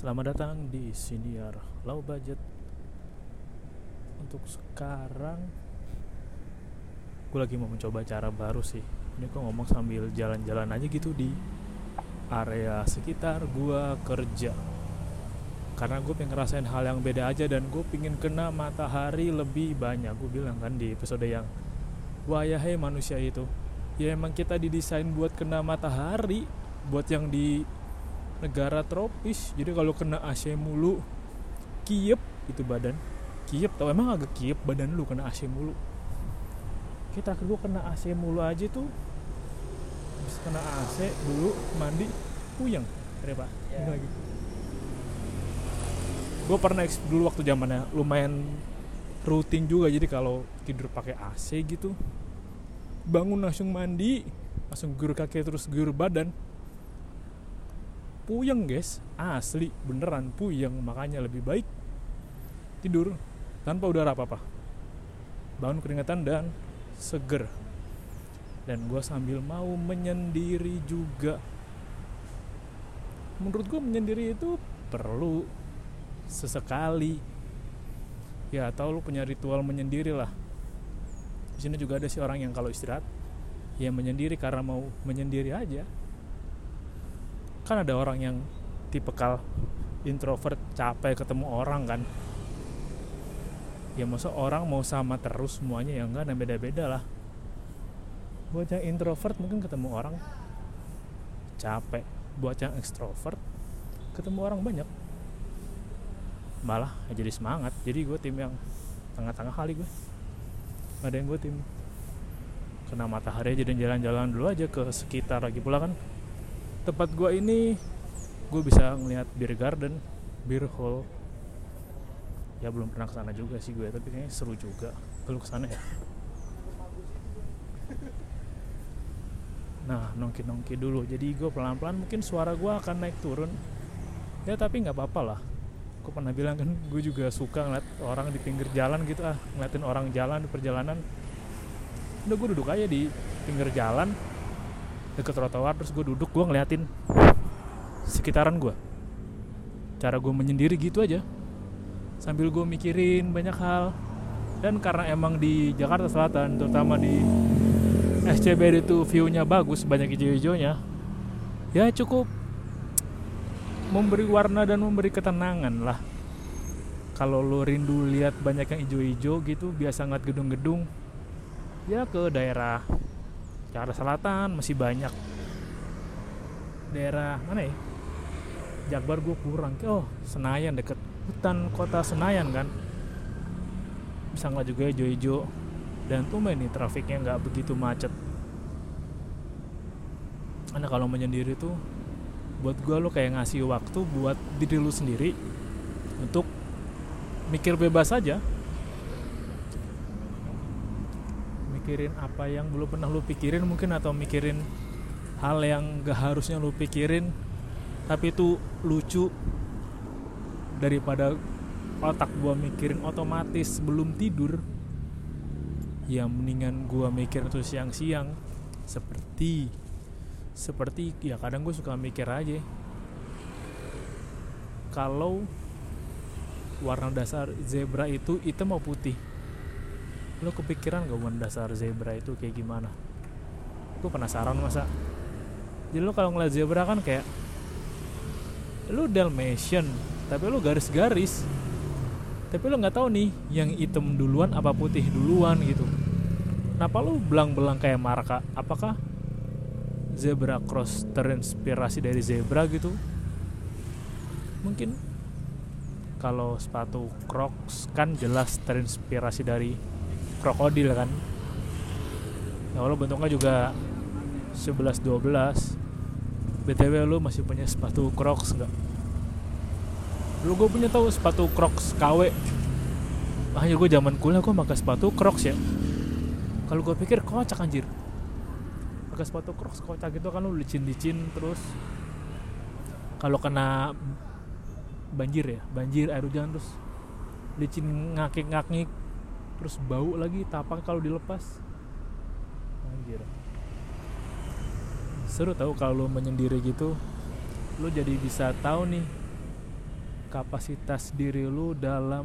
Selamat datang di Siniar Low Budget. Untuk sekarang Gue lagi mau mencoba cara baru sih. Ini gue ngomong sambil jalan-jalan aja gitu di Area sekitar gue kerja. Karena gue pengen ngerasain hal yang beda aja Dan gue pengen kena matahari lebih banyak. Gue bilang kan di episode yang Wah ya hei manusia itu Ya emang kita didesain buat kena matahari Buat yang di negara tropis. Jadi kalau kena AC mulu kiep itu badan. Kiep tau emang agak kiep badan lu kena AC mulu. Kita kedua kena AC mulu aja tuh. Habis kena AC dulu mandi puyeng. Ya pak. Yeah. lagi. Gue pernah dulu waktu zamannya lumayan rutin juga. Jadi kalau tidur pakai AC gitu bangun langsung mandi langsung gur kaki terus gur badan puyeng guys. Asli beneran puyeng. Makanya lebih baik tidur tanpa udara apa-apa. Bangun keringatan dan seger. Dan gue sambil mau menyendiri juga. Menurut gue menyendiri itu perlu sesekali. Ya atau lu punya ritual menyendiri lah. Di sini juga ada sih orang yang kalau istirahat ya menyendiri karena mau menyendiri aja kan ada orang yang tipe kal introvert capek ketemu orang kan. Ya masa orang mau sama terus semuanya? Ya enggak dan beda-beda lah. Buat yang introvert mungkin ketemu orang capek. Buat yang ekstrovert ketemu orang banyak. Malah jadi semangat. Jadi gue tim yang tengah-tengah kali gue ada yang gue tim kena matahari aja dan jalan-jalan dulu aja ke sekitar lagi pula kan tempat gua ini gue bisa ngelihat beer garden beer hall. Ya belum pernah ke sana juga sih gue tapi kayaknya seru juga. Kalau ke sana ya? Nah nongki nongki dulu. Jadi gue pelan pelan mungkin suara gue akan naik turun. Ya tapi nggak apa apa lah. Gue pernah bilang kan gue juga suka ngeliat orang di pinggir jalan gitu ah ngeliatin orang jalan di perjalanan. Udah gue duduk aja di pinggir jalan deket trotoar terus gue duduk gue ngeliatin sekitaran gue cara gue menyendiri gitu aja. Sambil gue mikirin banyak hal. Dan karena emang di Jakarta Selatan terutama di SCBD itu viewnya bagus banyak hijau-hijaunya ya cukup memberi warna dan memberi ketenangan lah. Kalau lo rindu lihat banyak yang hijau-hijau gitu biasa ngeliat gedung-gedung ya ke daerah Jakarta Selatan masih banyak daerah mana ya? Jakbar gue kurang. Oh Senayan deket. Hutan kota Senayan kan? Bisa nggak juga hijau-hijau dan tuh nih trafiknya nggak begitu macet. Karena kalau menyendiri tuh buat gue lo kayak ngasih waktu buat diri lu sendiri untuk mikir bebas aja mikirin apa yang belum pernah lu pikirin mungkin atau mikirin hal yang gak harusnya lu pikirin. Tapi itu lucu daripada otak gua mikirin otomatis sebelum tidur ya mendingan gua mikir itu siang-siang. Seperti seperti ya kadang gue suka mikir aja. Kalau warna dasar zebra itu hitam mau putih lo kepikiran gak mendasar zebra itu kayak gimana? Gue penasaran masa. Jadi lo kalau ngeliat zebra kan kayak lo Dalmatian tapi lo garis-garis. Tapi lo nggak tahu nih yang hitam duluan apa putih duluan gitu. Kenapa lo belang-belang kayak marka? Apakah zebra cross terinspirasi dari zebra gitu? Mungkin kalau sepatu Crocs kan jelas terinspirasi dari krokodil kan. Ya kalau bentuknya juga 11 12 BTW lu masih punya sepatu Crocs nggak? Dulu gue punya tahu sepatu Crocs KW hanya gue zaman kuliah gue pakai sepatu Crocs ya. Kalau gue pikir kocak anjir. Pakai sepatu Crocs kocak gitu kan lu licin-licin terus. Kalau kena banjir ya banjir air hujan terus. Licin ngakik-ngakik terus bau lagi tapak kalau dilepas. Anjir. Seru tahu kalau menyendiri gitu. Lu jadi bisa tahu nih kapasitas diri lu dalam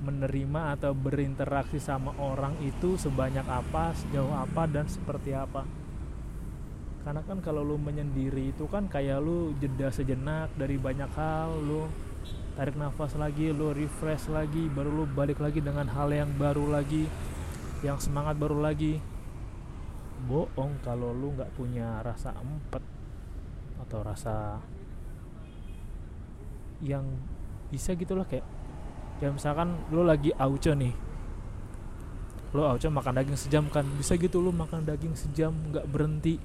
menerima atau berinteraksi sama orang itu sebanyak apa, sejauh apa dan seperti apa. Karena kan kalau lu menyendiri itu kan kayak lu jeda sejenak dari banyak hal, lu tarik nafas lagi, lu refresh lagi, baru lu balik lagi dengan hal yang baru lagi, yang semangat baru lagi. Bohong kalau lu nggak punya rasa empet atau rasa yang bisa gitulah kayak ya misalkan lo lagi auco nih lo auco makan daging sejam kan bisa gitu lo makan daging sejam nggak berhenti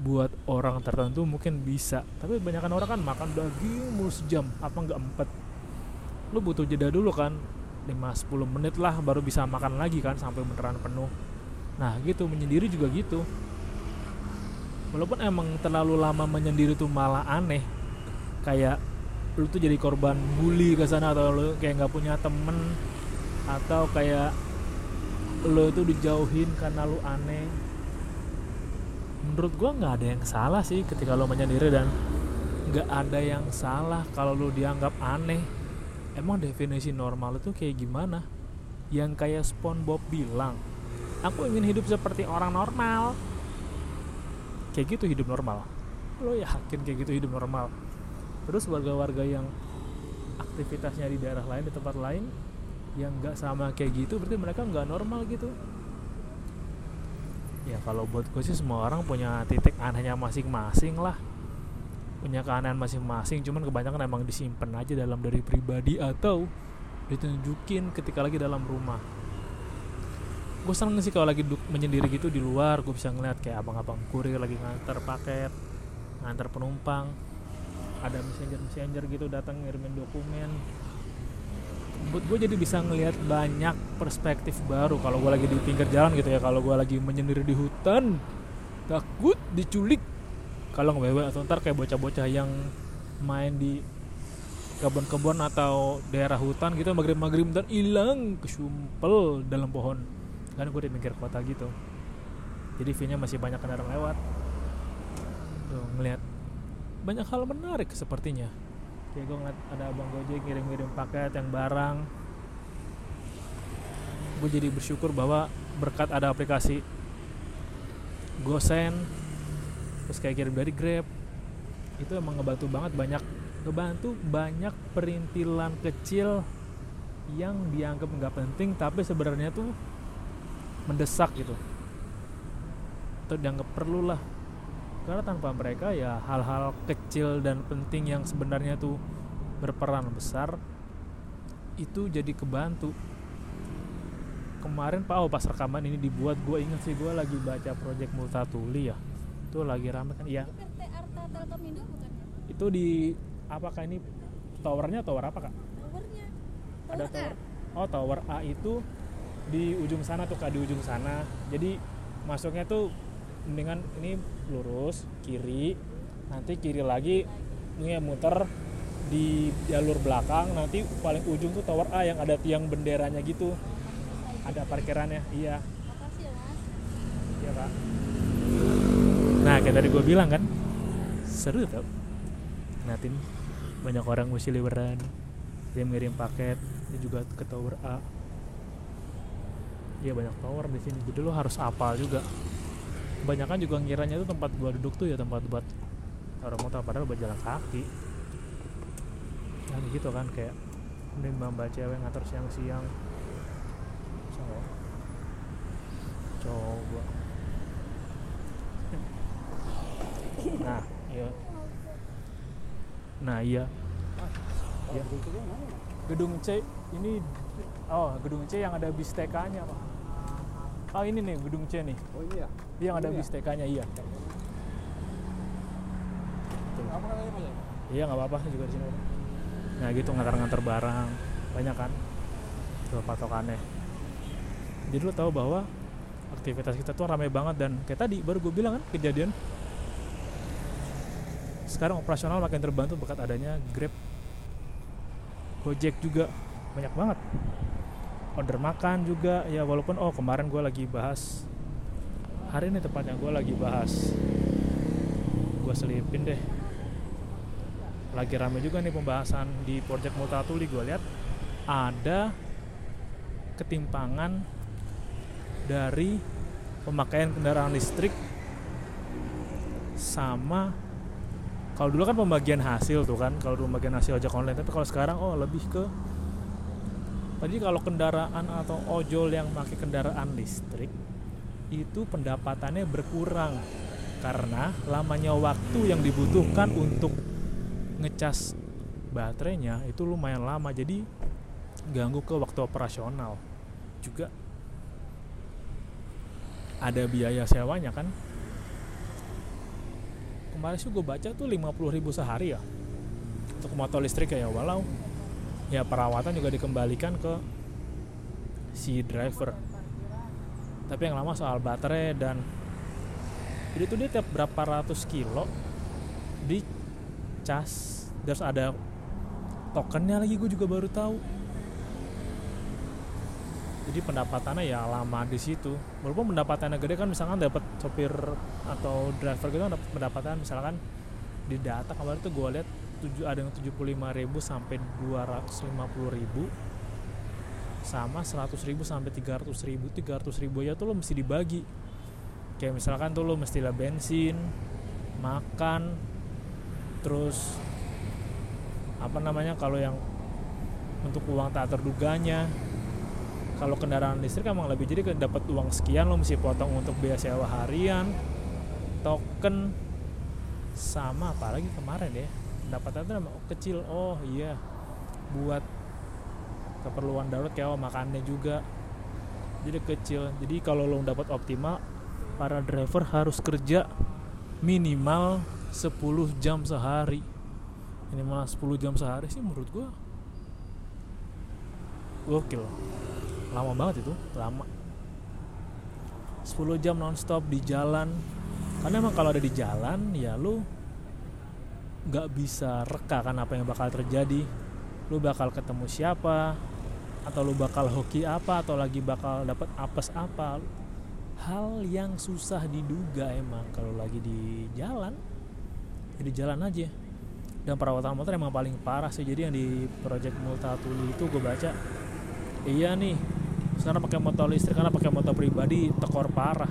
buat orang tertentu mungkin bisa. Tapi kebanyakan orang kan makan daging mulu sejam apa nggak empat? Lo butuh jeda dulu kan 5-10 menit lah baru bisa makan lagi kan sampai beneran penuh. Nah gitu menyendiri juga gitu. Walaupun emang terlalu lama menyendiri tuh malah aneh. Kayak lu tuh jadi korban bully ke sana atau lu kayak nggak punya temen atau kayak lu itu dijauhin karena lu aneh menurut gua nggak ada yang salah sih ketika lo menyendiri dan nggak ada yang salah kalau lu dianggap aneh. Emang definisi normal itu kayak gimana? Yang kayak SpongeBob bilang aku ingin hidup seperti orang normal. Kayak gitu hidup normal. Lo yakin kayak gitu hidup normal? Terus warga-warga yang aktivitasnya di daerah lain di tempat lain yang nggak sama kayak gitu berarti mereka nggak normal gitu ya kalau buat gue sih semua orang punya titik anehnya masing-masing lah. Punya keanehan masing-masing cuman kebanyakan emang disimpan aja dalam dari pribadi atau ditunjukin ketika lagi dalam rumah. Gue seneng sih kalau lagi menyendiri gitu di luar gue bisa ngeliat kayak abang-abang kurir lagi nganter paket nganter penumpang. Ada messenger messenger gitu datang ngirimin dokumen buat gue jadi bisa ngelihat banyak perspektif baru kalau gue lagi di pinggir jalan gitu ya. Kalau gue lagi menyendiri di hutan takut diculik. Kalau ngewewe atau ntar kayak bocah-bocah yang main di kebun-kebun atau daerah hutan gitu maghrib-maghrib dan hilang kesumpel dalam pohon. Kan gue di pinggir kota gitu. Jadi view-nya masih banyak kendaraan lewat. Tuh ngelihat banyak hal menarik sepertinya kayak gue ngeliat ada abang gojek ngirim-ngirim paket yang barang. Gue jadi bersyukur bahwa berkat ada aplikasi GoSend terus kayak kirim dari Grab itu emang ngebantu banget banyak ngebantu banyak perintilan kecil yang dianggap nggak penting tapi sebenarnya tuh mendesak gitu. Atau dianggap perlu lah karena tanpa mereka ya hal-hal kecil dan penting yang sebenarnya tuh berperan besar itu jadi kebantu. Kemarin pak oh pas rekaman ini dibuat gue inget sih gue lagi baca project Multatuli ya. Itu lagi rame kan? Iya. Itu di apakah ini towernya tower apa kak? Towernya. Ada tower. Oh tower A itu di ujung sana tuh kak di ujung sana. Jadi masuknya tuh mendingan ini lurus kiri nanti kiri lagi ini ya muter di jalur belakang nanti paling ujung tuh tower A yang ada tiang benderanya gitu. Ada parkirannya iya. Makasih ya iya kak nah kayak tadi gue bilang kan seru tau ngeliatin banyak orang mesti liburan dia ngirim paket dia juga ke tower A. Iya banyak tower di sini. Jadi lo harus apal juga. Kebanyakan juga ngiranya itu tempat gua duduk tuh ya tempat buat orang motor padahal buat jalan kaki. Nah gitu kan kayak mbak cewek ngantar siang-siang. So, coba. Nah, iya. Nah, iya. Iya. Gedung C ini oh, gedung C yang ada bis TK-nya, Pak. Oh, ini nih gedung C nih. Oh ini ya? Dia yang ada Ini ya? bis TK-nya, iya. Apa Pak ya? Iya, nggak apa-apa juga di sini. ada. Nah, gitu ngantar-ngantar barang. Banyak kan? Tuh patokannya. Jadi lo tahu bahwa aktivitas kita tuh ramai banget dan kayak tadi baru gue bilang kan kejadian sekarang operasional makin terbantu berkat adanya Grab Gojek juga banyak banget order makan juga. Ya walaupun oh kemarin gue lagi bahas hari ini tepatnya gue lagi bahas gue selipin deh. Lagi rame juga nih pembahasan di Project Multatuli. Gue lihat ada ketimpangan dari pemakaian kendaraan listrik sama kalau dulu kan pembagian hasil tuh kan kalau dulu pembagian hasil ojek online. Tapi kalau sekarang oh lebih ke tadi kalau kendaraan atau ojol yang pakai kendaraan listrik itu pendapatannya berkurang. Karena lamanya waktu yang dibutuhkan untuk ngecas baterainya itu lumayan lama jadi ganggu ke waktu operasional. Juga ada biaya sewanya kan. Kemarin sih gue baca tuh 50.000 ribu sehari ya untuk motor listrik ya walau ya perawatan juga dikembalikan ke si driver. Tapi yang lama soal baterai dan jadi tuh dia tiap berapa ratus kilo di cas. Terus ada tokennya lagi gue juga baru tahu. Jadi pendapatannya ya lama di situ. Walaupun pendapatannya gede kan misalkan dapat sopir atau driver gitu kan dapat pendapatan misalkan di data kemarin tuh gue lihat tujuh ada yang 75.000 sampai 250.000 sama 100.000 sampai 300.000 300.000 aja tuh lo mesti dibagi. Kayak misalkan tuh lo mesti lah bensin makan terus apa namanya kalau yang untuk uang tak terduganya. Kalau kendaraan listrik emang lebih jadi dapat uang sekian lo mesti potong untuk biaya sewa harian token sama apalagi kemarin ya pendapatan itu emang kecil. Oh iya. Buat keperluan darurat kayak oh, makannya juga. Jadi kecil. Jadi kalau lo dapat optimal para driver harus kerja minimal 10 jam sehari. Minimal 10 jam sehari sih menurut gua gokil. Lama banget itu lama. 10 jam nonstop di jalan. Karena emang kalau ada di jalan ya lu nggak bisa reka kan apa yang bakal terjadi. Lu bakal ketemu siapa atau lu bakal hoki apa atau lagi bakal dapat apes apa. Hal yang susah diduga emang kalau lagi di jalan ya di jalan aja. Dan perawatan motor emang paling parah sih. Jadi yang di project Multatuli itu gue baca iya nih sekarang pakai motor listrik karena pakai motor pribadi tekor parah.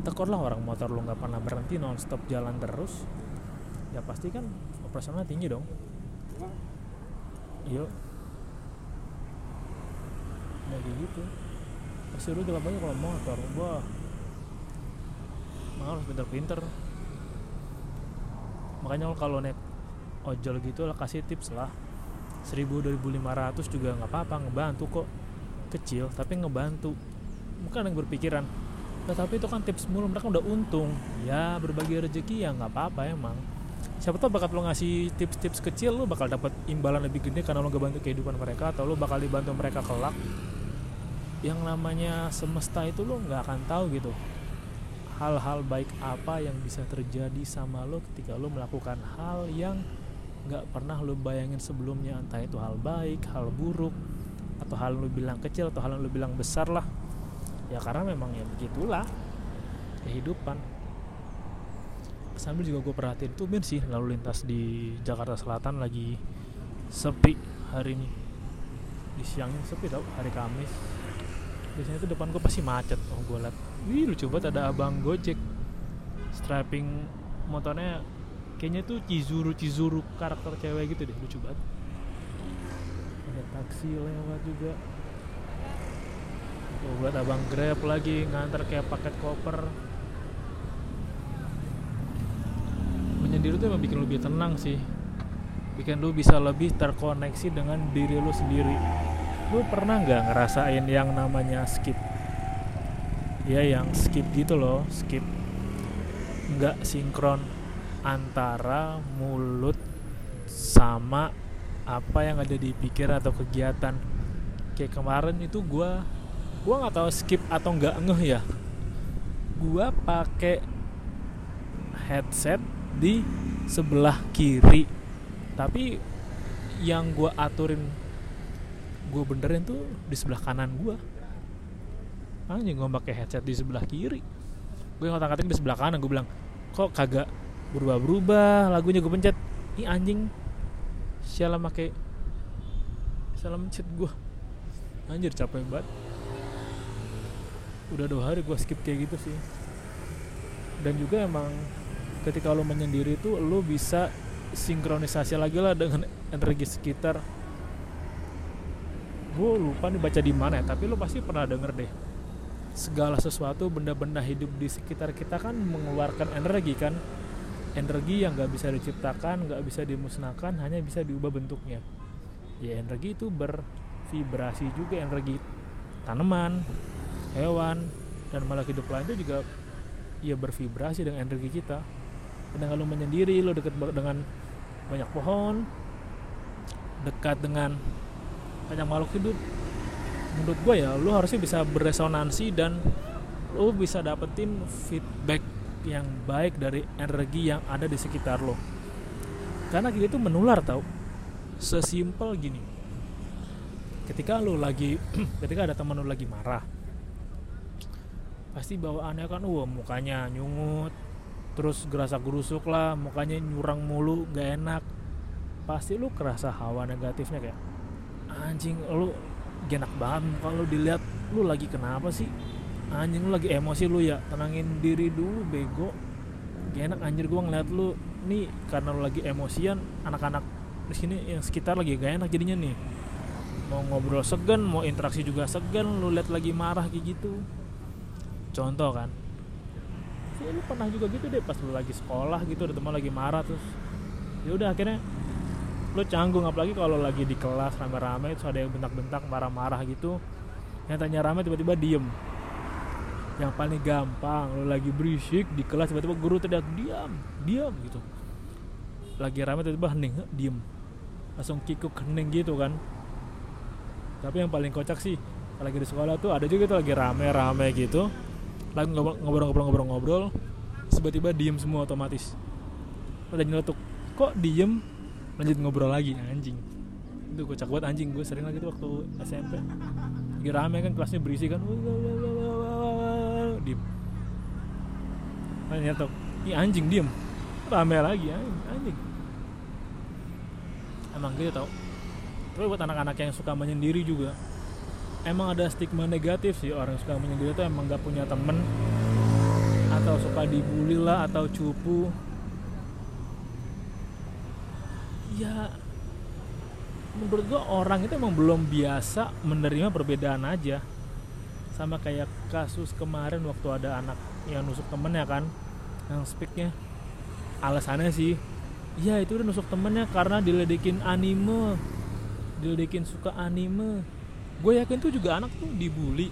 Tekor lah orang motor lu nggak pernah berhenti nonstop jalan terus ya pasti kan operasionalnya tinggi dong. Iya. Ya kayak gitu. Pasti lu gelap aja kalau motor. Wah. Harus pinter-pinter. Makanya kalau naik ojol gitu lah kasih tips lah. 1000 2500 juga nggak apa-apa ngebantu kok. Kecil tapi ngebantu. Bukan yang berpikiran. "Lah, tapi itu kan tips mulu mereka udah untung. Ya berbagi rezeki ya nggak apa-apa emang siapa tahu bakat lo ngasih tips-tips kecil lo bakal dapat imbalan lebih gede karena lo ngebantu kehidupan mereka atau lo bakal dibantu mereka kelak. Yang namanya semesta itu lo nggak akan tahu gitu. Hal-hal baik apa yang bisa terjadi sama lo ketika lo melakukan hal yang nggak pernah lo bayangin sebelumnya. Entah itu hal baik hal buruk atau hal lo bilang kecil atau hal lo bilang besar lah. Ya karena memang ya begitulah kehidupan sambil juga gue perhatiin tuh ben sih lalu lintas di Jakarta Selatan lagi sepi hari ini. Di siangnya sepi tau hari Kamis. Biasanya itu depan gue pasti macet oh gue liat. Wih lucu banget ada abang gojek strapping motornya. Kayaknya tuh Cizuru Cizuru karakter cewek gitu deh lucu banget. Ada taksi lewat juga. Tuh buat abang grab lagi nganter kayak paket koper menyendiri tuh emang bikin lu lebih tenang sih. Bikin lu bisa lebih terkoneksi dengan diri lu sendiri. Lu pernah nggak ngerasain yang namanya skip? Ya yang skip gitu loh skip. Nggak sinkron antara mulut sama apa yang ada di pikiran atau kegiatan. Kayak kemarin itu gua gua nggak tahu skip atau nggak ngeh ya. Gua pakai headset di sebelah kiri. Tapi yang gua aturin gue benerin tuh di sebelah kanan gue anjing gue pakai headset di sebelah kiri. Gue ngotak ngatik di sebelah kanan gue bilang kok kagak berubah-berubah? Lagunya gue pencet. Ih anjing. Sialah pakai salah mencet gue anjir capek banget. Udah dua hari gue skip kayak gitu sih. Dan juga emang ketika lo menyendiri itu lo bisa sinkronisasi lagi lah dengan energi sekitar. Gue lupa nih baca di mana ya tapi lo pasti pernah denger deh. Segala sesuatu benda-benda hidup di sekitar kita kan mengeluarkan energi kan. Energi yang nggak bisa diciptakan nggak bisa dimusnahkan hanya bisa diubah bentuknya. Ya energi itu bervibrasi juga energi tanaman hewan dan malah hidup lain itu juga ya bervibrasi dengan energi kita dan kalau menyendiri lo dekat dengan banyak pohon dekat dengan banyak makhluk hidup. Menurut gue ya lu harusnya bisa beresonansi dan lu bisa dapetin feedback yang baik dari energi yang ada di sekitar lo karena gitu itu menular tau. Sesimpel gini. Ketika lu lagi ketika ada teman lu lagi marah pasti bawaannya kan wah mukanya nyungut terus gerasa gerusuk lah mukanya nyurang mulu gak enak. Pasti lu kerasa hawa negatifnya kayak anjing lu genak banget kalau dilihat. Lu lagi kenapa sih? Anjing lu lagi emosi lu ya. Tenangin diri dulu bego. Gak enak anjir gua ngeliat lu. Nih karena lu lagi emosian anak-anak di sini yang sekitar lagi gak enak jadinya nih. Mau ngobrol segan mau interaksi juga segan lu lihat lagi marah kayak gitu. Contoh kan sih lu pernah juga gitu deh pas lu lagi sekolah gitu ada teman lagi marah terus ya udah akhirnya lo canggung apalagi kalau lagi di kelas rame-rame terus ada yang bentak-bentak marah-marah gitu yang tanya rame tiba-tiba diem. Yang paling gampang lo lagi berisik di kelas tiba-tiba guru teriak diam diam gitu. Lagi rame tiba-tiba hening diem. Langsung kikuk hening gitu kan. Tapi yang paling kocak sih lagi di sekolah tuh ada juga tuh lagi rame-rame gitu lagi ngobrol-ngobrol-ngobrol-ngobrol tiba-tiba diem semua otomatis. Udah nyeletuk kok diem? Lanjut ngobrol lagi anjing. Itu kocak banget anjing. Gue sering lagi tuh waktu SMP lagi rame kan kelasnya berisi kan diem. Tuh ini anjing diem. Rame lagi anjing. Emang gitu tau. Tapi buat anak-anak yang suka menyendiri juga emang ada stigma negatif sih orang suka menyendiri tuh emang gak punya temen. Atau suka dibully lah atau cupu. Ya menurut gua orang itu emang belum biasa menerima perbedaan aja. Sama kayak kasus kemarin waktu ada anak yang nusuk temennya kan yang speaknya. Alasannya sih ya itu udah nusuk temennya karena diledekin anime. Diledekin suka anime gue yakin tuh juga anak tuh dibully.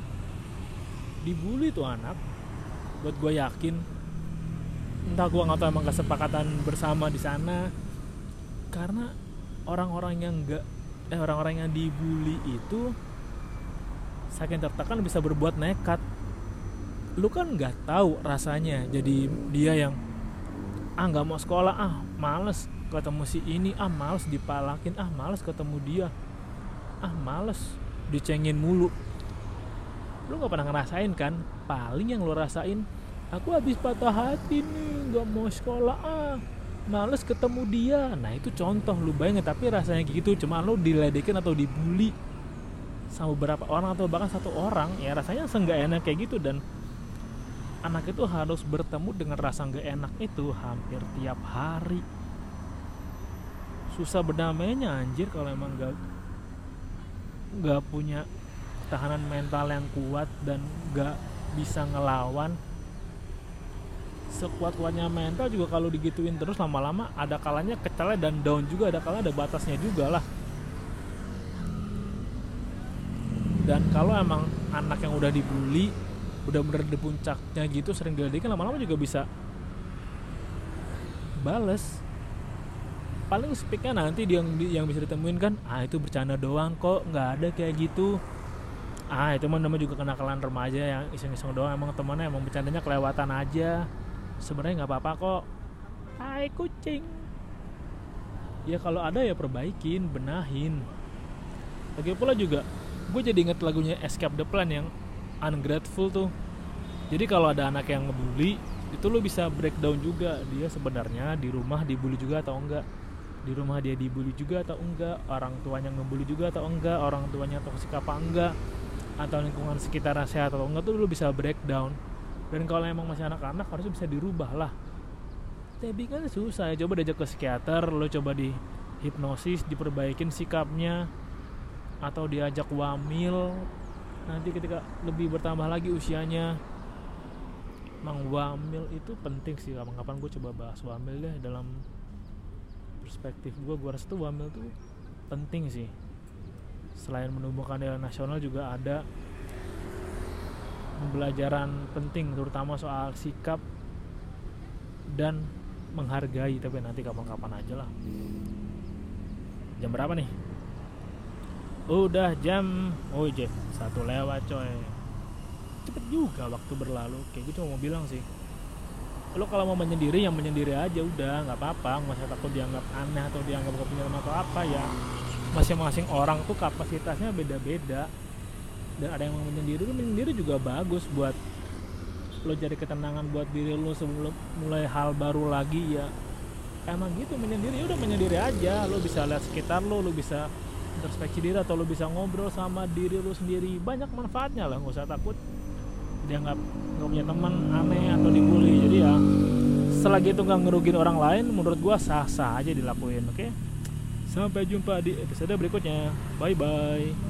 Dibully tuh anak. Buat gue yakin. Entah gue nggak tahu emang kesepakatan bersama di sana. Karena orang-orang yang enggak eh orang-orang yang dibully itu saking tertekan bisa berbuat nekat. Lu kan nggak tahu rasanya jadi dia yang ah nggak mau sekolah ah males ketemu si ini ah males dipalakin ah males ketemu dia ah males dicengin mulu. Lu nggak pernah ngerasain kan? Paling yang lu rasain aku habis patah hati nih nggak mau sekolah ah males ketemu dia. Nah itu contoh lu bayangin tapi rasanya gitu cuma lu diledekin atau dibully sama beberapa orang atau bahkan satu orang ya rasanya seenggak enak kayak gitu. Dan anak itu harus bertemu dengan rasa nggak enak itu hampir tiap hari. Susah berdamainya anjir kalau emang nggak nggak punya tahanan mental yang kuat dan nggak bisa ngelawan sekuat-kuatnya mental juga kalau digituin terus lama-lama ada kalanya kecelnya dan down juga ada kalanya ada batasnya juga lah. Dan kalau emang anak yang udah dibully udah bener di puncaknya gitu sering diledekin lama-lama juga bisa bales paling speaknya nanti yang yang bisa ditemuin kan ah itu bercanda doang kok nggak ada kayak gitu. Ah itu mah namanya juga kenakalan remaja yang iseng-iseng doang. Emang temannya emang bercandanya kelewatan aja. Sebenarnya nggak apa-apa kok. Hai kucing. Ya kalau ada ya perbaikin benahin. Lagi pula juga gue jadi inget lagunya Escape the Plan yang ungrateful tuh. Jadi kalau ada anak yang ngebully itu lo bisa breakdown juga dia sebenarnya di rumah dibully juga atau enggak di rumah dia dibully juga atau enggak? Orang tuanya ngebully juga atau enggak? Orang tuanya toksik apa enggak? Atau lingkungan sekitar sehat atau enggak? Tuh lo bisa breakdown. Dan kalau emang masih anak-anak harusnya bisa dirubah lah. Tapi kan susah. Ya coba diajak ke psikiater lo coba di hipnosis diperbaikin sikapnya atau diajak wamil. Nanti ketika lebih bertambah lagi usianya Mang wamil itu penting sih. Kapan-kapan gue coba bahas wamil deh dalam perspektif gue gue rasa tuh wamil tuh penting sih. Selain menumbuhkan nilai nasional juga ada pembelajaran penting terutama soal sikap dan menghargai tapi nanti kapan-kapan aja lah. Jam berapa nih? Udah jam oh je satu lewat coy. Cepet juga waktu berlalu. Kayak gitu mau bilang sih lo kalau mau menyendiri yang menyendiri aja udah nggak apa-apa. Nggak usah takut dianggap aneh atau dianggap gak punya teman atau apa ya. Masing-masing orang tuh kapasitasnya beda-beda. Dan ada yang mau menyendiri tuh menyendiri juga bagus buat lo jadi ketenangan buat diri lo sebelum mulai hal baru lagi ya. Emang gitu menyendiri. Ya udah menyendiri aja. Lo bisa lihat sekitar lo lo bisa introspeksi diri atau lo bisa ngobrol sama diri lo sendiri. Banyak manfaatnya lah nggak usah takut dianggap nggak punya teman aneh atau dibully. Jadi ya selagi itu nggak ngerugin orang lain menurut gua sah sah aja dilakuin oke? Sampai jumpa di episode berikutnya. Bye bye